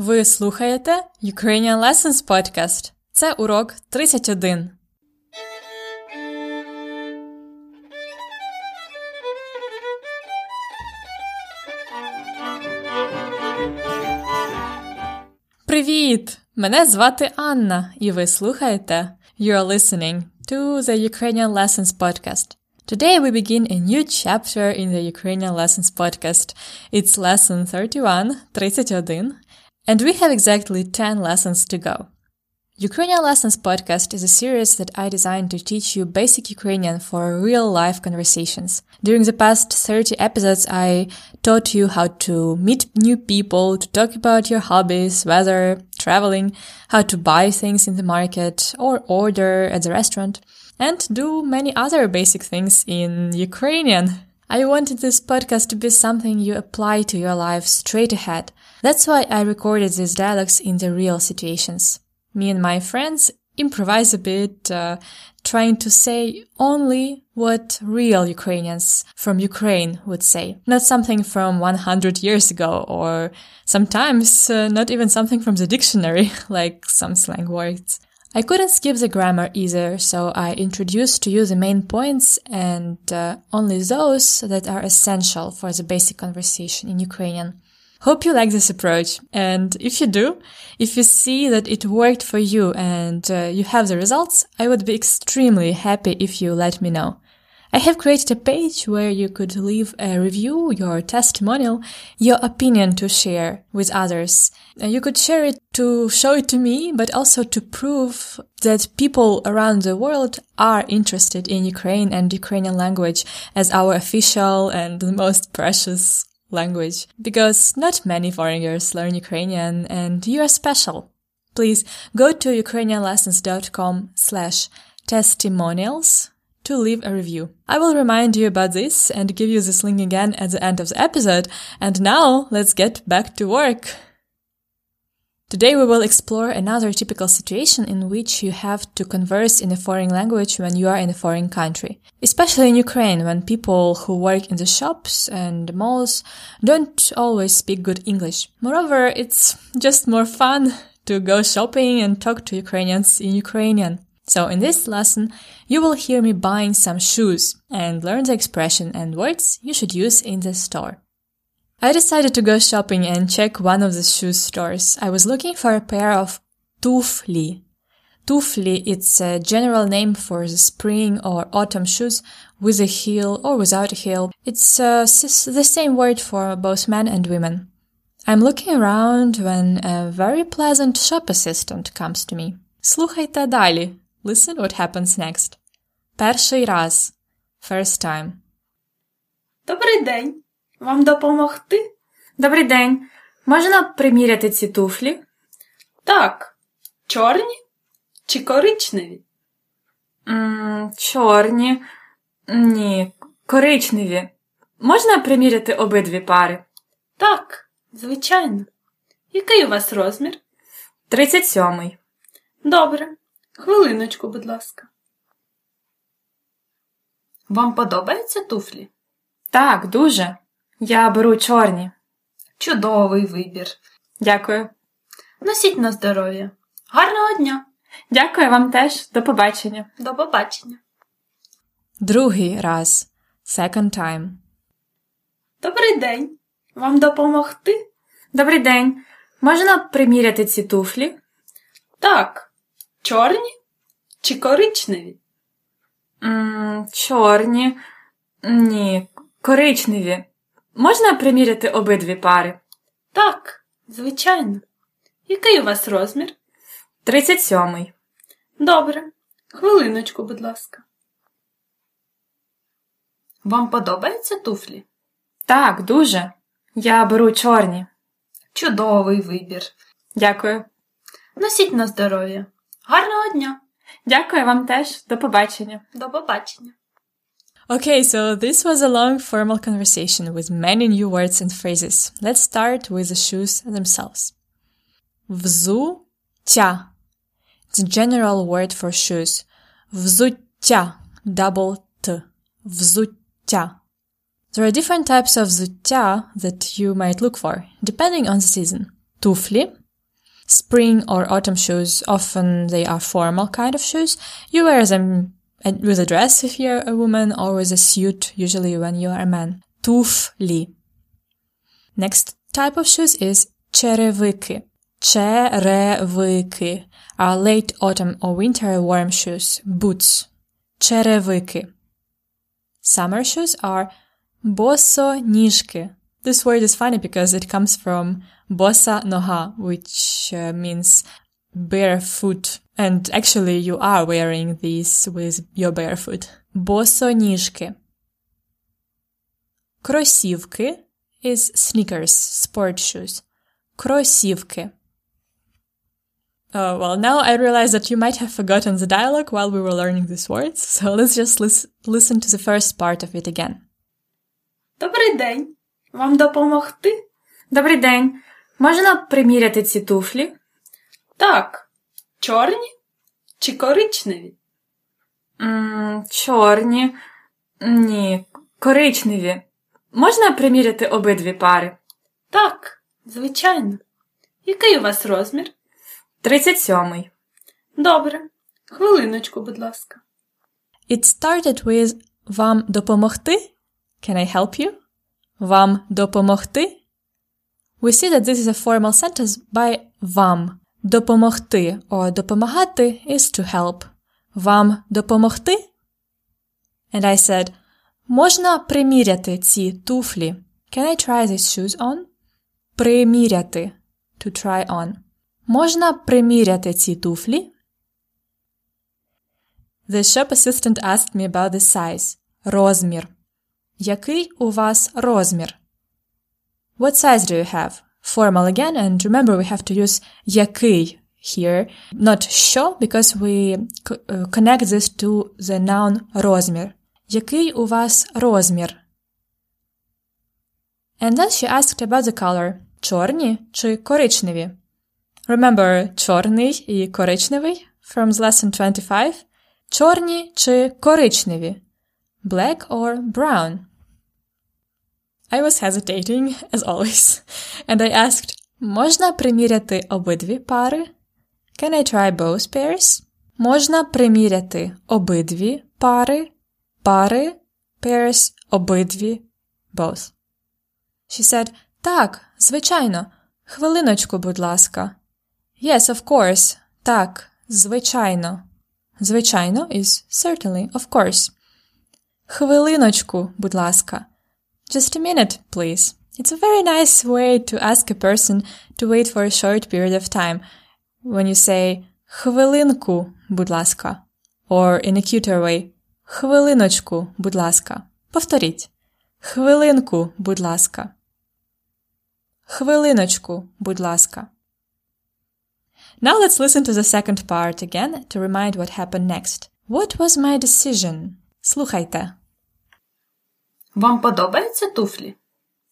Ви слухаєте Ukrainian Lessons Podcast. Це урок 31. Привіт! Мене звати Анна, і ви слухаєте You are listening to the Ukrainian Lessons Podcast. Today we begin a new chapter in the Ukrainian Lessons Podcast. It's lesson 31, 31, and we have exactly 10 lessons to go. Ukrainian Lessons podcast is a series that I designed to teach you basic Ukrainian for real life conversations. During the past 30 episodes, I taught you how to meet new people, to talk about your hobbies, weather, traveling, how to buy things in the market or order at the restaurant, and do many other basic things in Ukrainian. I wanted this podcast to be something you apply to your life straight ahead. That's why I recorded these dialogues in the real situations. Me and my friends improvise a bit, uh, trying to say only what real Ukrainians from Ukraine would say, not something from 100 years ago, or sometimes uh, not even something from the dictionary, like some slang words. I couldn't skip the grammar either, so I introduced to you the main points and uh, only those that are essential for the basic conversation in Ukrainian. Hope you like this approach. And if you do, if you see that it worked for you and uh, you have the results, I would be extremely happy if you let me know. I have created a page where you could leave a review, your testimonial, your opinion to share with others. You could share it to show it to me, but also to prove that people around the world are interested in Ukraine and Ukrainian language as our official and most precious language. Because not many foreigners learn Ukrainian and you are special. Please go to ukrainianlessons.com slash testimonials to leave a review. I will remind you about this and give you this link again at the end of the episode. And now let's get back to work. Today we will explore another typical situation in which you have to converse in a foreign language when you are in a foreign country. Especially in Ukraine when people who work in the shops and malls don't always speak good English. Moreover, it's just more fun to go shopping and talk to Ukrainians in Ukrainian. So in this lesson, you will hear me buying some shoes and learn the expression and words you should use in the store. I decided to go shopping and check one of the shoe stores. I was looking for a pair of tufli. Tufli, it's a general name for the spring or autumn shoes with a heel or without a heel. It's uh, the same word for both men and women. I'm looking around when a very pleasant shop assistant comes to me. Слухайте далі. Listen what happens next. Перший раз. First time. Добрий день. Вам допомогти? Добрий день. Можна приміряти ці туфлі? Так. Чорні чи коричневі? М, чорні. Ні, коричневі. Можна приміряти обидві пари? Так, звичайно. Який у вас розмір? 37. Добре. Хвилиночку, будь ласка. Вам подобаються туфлі? Так, дуже. Я беру чорні. Чудовий вибір. Дякую. Носіть на здоров'я. Гарного дня. Дякую вам теж. До побачення. До побачення. Другий раз. Second time. Добрий день. Вам допомогти? Добрий день. Можна приміряти ці туфлі? Так. Чорні чи коричневі? М, чорні. Ні, коричневі. Можна приміряти обидві пари? Так, звичайно. Який у вас розмір? 37. Добре. Хвилиночку, будь ласка. Вам подобаються туфлі? Так, дуже. Я беру чорні. Чудовий вибір. Дякую. Носіть на здоров'я. Гарного дня. Дякую вам теж. До побачення. До побачення. Okay, so this was a long formal conversation with many new words and phrases. Let's start with the shoes themselves. Взуття. It's a general word for shoes. Взуття. Double T. Взуття. There are different types of взуття that you might look for, depending on the season. Туфлі spring or autumn shoes, often they are formal kind of shoes. You wear them with a dress if you're a woman or with a suit, usually when you are a man. Туфли. Next type of shoes is черевики. Черевики are late autumn or winter warm shoes, boots. Черевики. Summer shoes are босоніжки. This word is funny because it comes from bossa noha, which uh, means barefoot. And actually you are wearing these with your barefoot. Босоніжки. Кросівки is sneakers, sport shoes. Кросівки. Oh, well, now I realize that you might have forgotten the dialogue while we were learning these words, so let's just lis- listen to the first part of it again. Добрий день. Вам допомогти? Добрий день. Можна приміряти ці туфлі? Так. Чорні чи коричневі? м чорні. Ні, коричневі. Можна приміряти обидві пари? Так, звичайно. Який у вас розмір? 37. Добре. Хвилиночку, будь ласка. It started with вам допомогти? Can I help you? Вам допомогти? We see that this is a formal sentence by вам. Допомогти or допомагати is to help. Вам допомогти? And I said, можна приміряти ці туфлі? Can I try these shoes on? Приміряти. To try on. Можна приміряти ці туфлі? The shop assistant asked me about the size. Розмір. Який у вас розмір? What size do you have? Formal again, and remember we have to use який here, not що, because we uh, connect this to the noun розмір. Який у вас розмір? And then she asked about the color. Чорні чи коричневі? Remember чорний і коричневий from lesson 25? Чорні чи коричневі? Black or brown? I was hesitating, as always, and I asked, можна приміряти обидві пари? Can I try both pairs? Можна приміряти обидві пари? Пари, pairs, обидві, both. She said, так, звичайно. Хвилиночку, будь ласка. Yes, of course. Так, звичайно. Звичайно is certainly, of course. Хвилиночку, будь ласка. Just a minute, please. It's a very nice way to ask a person to wait for a short period of time. When you say хвилинку, будь ласка, or in a cuter way, хвилиночку, будь ласка. Повторіть. Хвилинку, будь ласка. Хвилиночку, будь ласка. Now let's listen to the second part again to remind what happened next. What was my decision? Слухайте. Вам подобаються туфлі?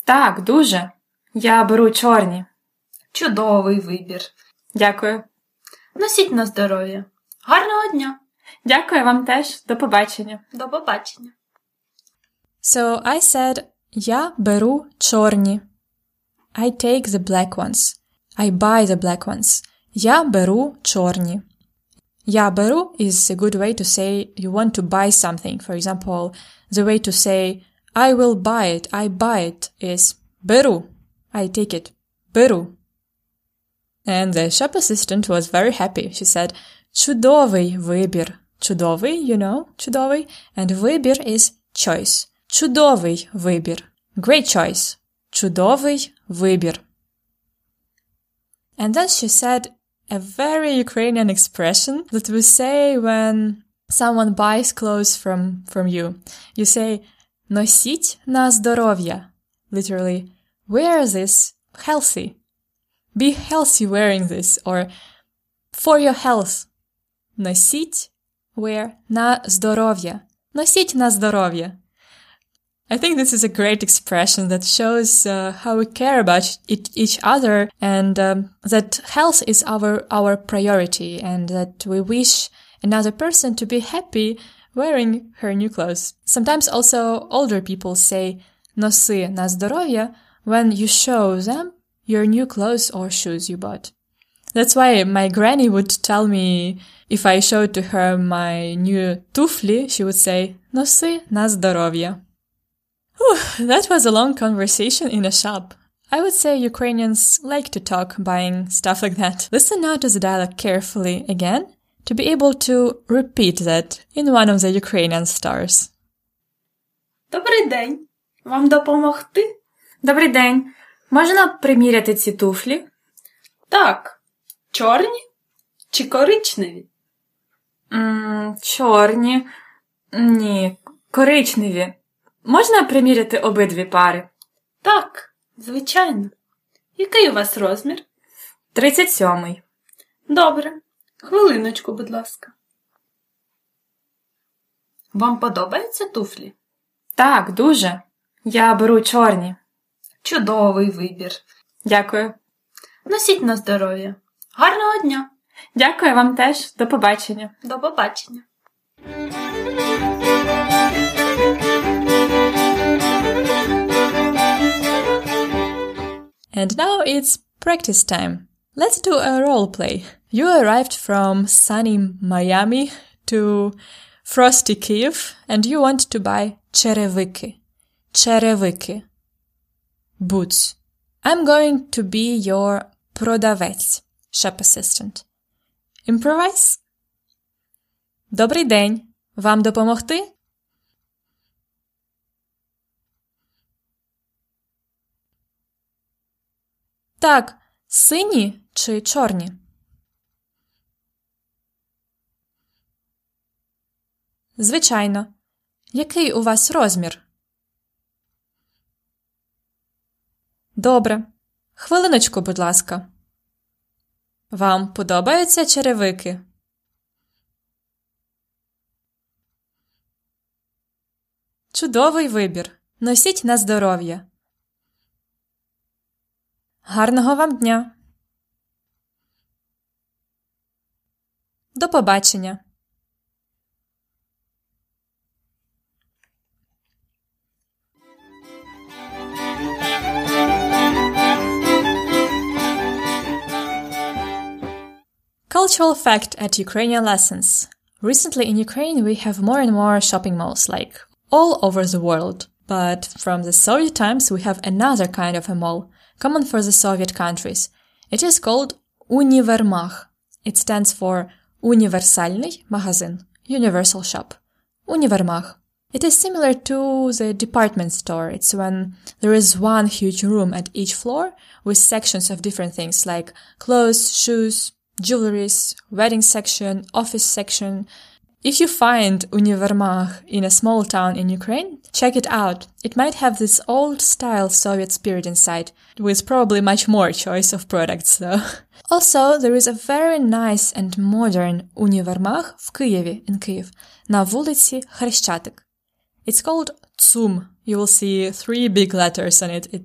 Так, дуже. Я беру чорні. Чудовий вибір. Дякую. Носіть на здоров'я. Гарного дня. Дякую вам теж. До побачення. До побачення. So I said, я беру чорні. I take the black ones. I buy the black ones. Я беру чорні. Я беру is a good way to say you want to buy something. For example, the way to say I will buy it, I buy it is беру. I take it. Беру. And the shop assistant was very happy. She said, чудовий вибір. Чудовий, you know, чудовий. And вибір is choice. Чудовий вибір. Great choice. Чудовий вибір. And then she said a very Ukrainian expression that we say when someone buys clothes from, from you. You say, носіть на здоров'я. Literally, wear this healthy. Be healthy wearing this or for your health. Носіть, wear на здоров'я. Носіть на здоров'я. I think this is a great expression that shows uh, how we care about it, each other and um, that health is our, our priority and that we wish another person to be happy wearing her new clothes. Sometimes also older people say носи на здоров'я when you show them your new clothes or shoes you bought. That's why my granny would tell me if I showed to her my new туфли, she would say, носи на здоров'я. Whew, that was a long conversation in a shop. I would say Ukrainians like to talk buying stuff like that. Listen now to the dialogue carefully again to be able to repeat that in one of the Ukrainian stores. Добрий день. Вам допомогти? Добрий день. Можна приміряти ці туфлі? Так. Чорні чи коричневі? м чорні. Ні, коричневі. Можна приміряти обидві пари? Так, звичайно. Який у вас розмір? 37-й. Добре. Хвилиночку, будь ласка. Вам подобаються туфлі? Так, дуже. Я беру чорні. Чудовий вибір. Дякую. Носіть на здоров'я. Гарного дня. Дякую вам теж. До побачення. До побачення. And now it's practice time. Let's do a role play. You arrived from sunny Miami to frosty Kiev and you want to buy черевики. Черевики. Boots. I'm going to be your продавець, shop assistant. Improvise. Добрий день. Вам допомогти? Так, сині чи чорні? Звичайно. Який у вас розмір? Добре. Хвилиночку, будь ласка. Вам подобаються черевики? Чудовий вибір. Носіть на здоров'я. Гарного вам дня. До побачення. Cultural fact at Ukrainian lessons. Recently in Ukraine, we have more and more shopping malls, like all over the world. But from the Soviet times, we have another kind of a mall, common for the Soviet countries. It is called Univermag. It stands for Універсальний магазин, universal shop. Univermag. It is similar to the department store. It's when there is one huge room at each floor with sections of different things like clothes, shoes, jewelries, wedding section, office section. If you find Univermach in a small town in Ukraine, check it out. It might have this old style Soviet spirit inside, with probably much more choice of products though. Also, there is a very nice and modern Univermach в Києві, in Kyiv, на вулиці Хрещатик. It's called ЦУМ. You will see three big letters on it. it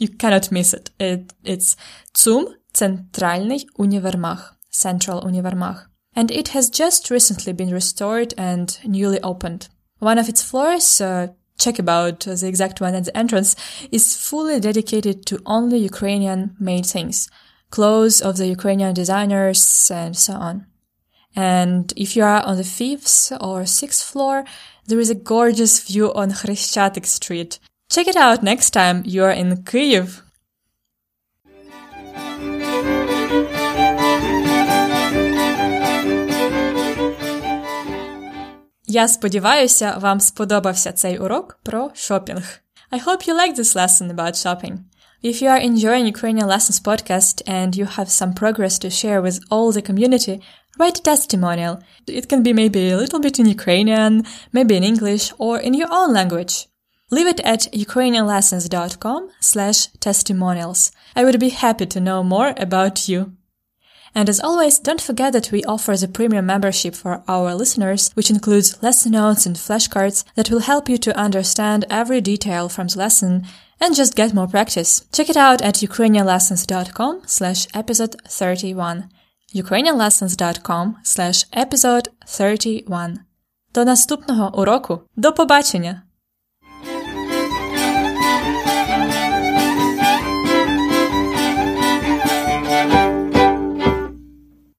you cannot miss it. it it's ЦУМ, Центральный универмаг, Central Универмаг, and it has just recently been restored and newly opened. One of its floors, uh, check about the exact one at the entrance, is fully dedicated to only Ukrainian made things, clothes of the Ukrainian designers and so on. And if you are on the fifth or sixth floor, there is a gorgeous view on Khreshchatyk Street. Check it out next time you are in Kyiv. Я сподіваюся, вам сподобався цей урок про шопінг. I hope you like this lesson about shopping. If you are enjoying Ukrainian Lessons podcast and you have some progress to share with all the community, write a testimonial. It can be maybe a little bit in Ukrainian, maybe in English, or in your own language. Leave it at ukrainianlessons.com slash testimonials. I would be happy to know more about you. And as always, don't forget that we offer the premium membership for our listeners, which includes lesson notes and flashcards that will help you to understand every detail from the lesson and just get more practice. Check it out at ukrainianlessons.com slash episode 31. ukrainianlessons.com slash episode 31. До наступного уроку. До побачення!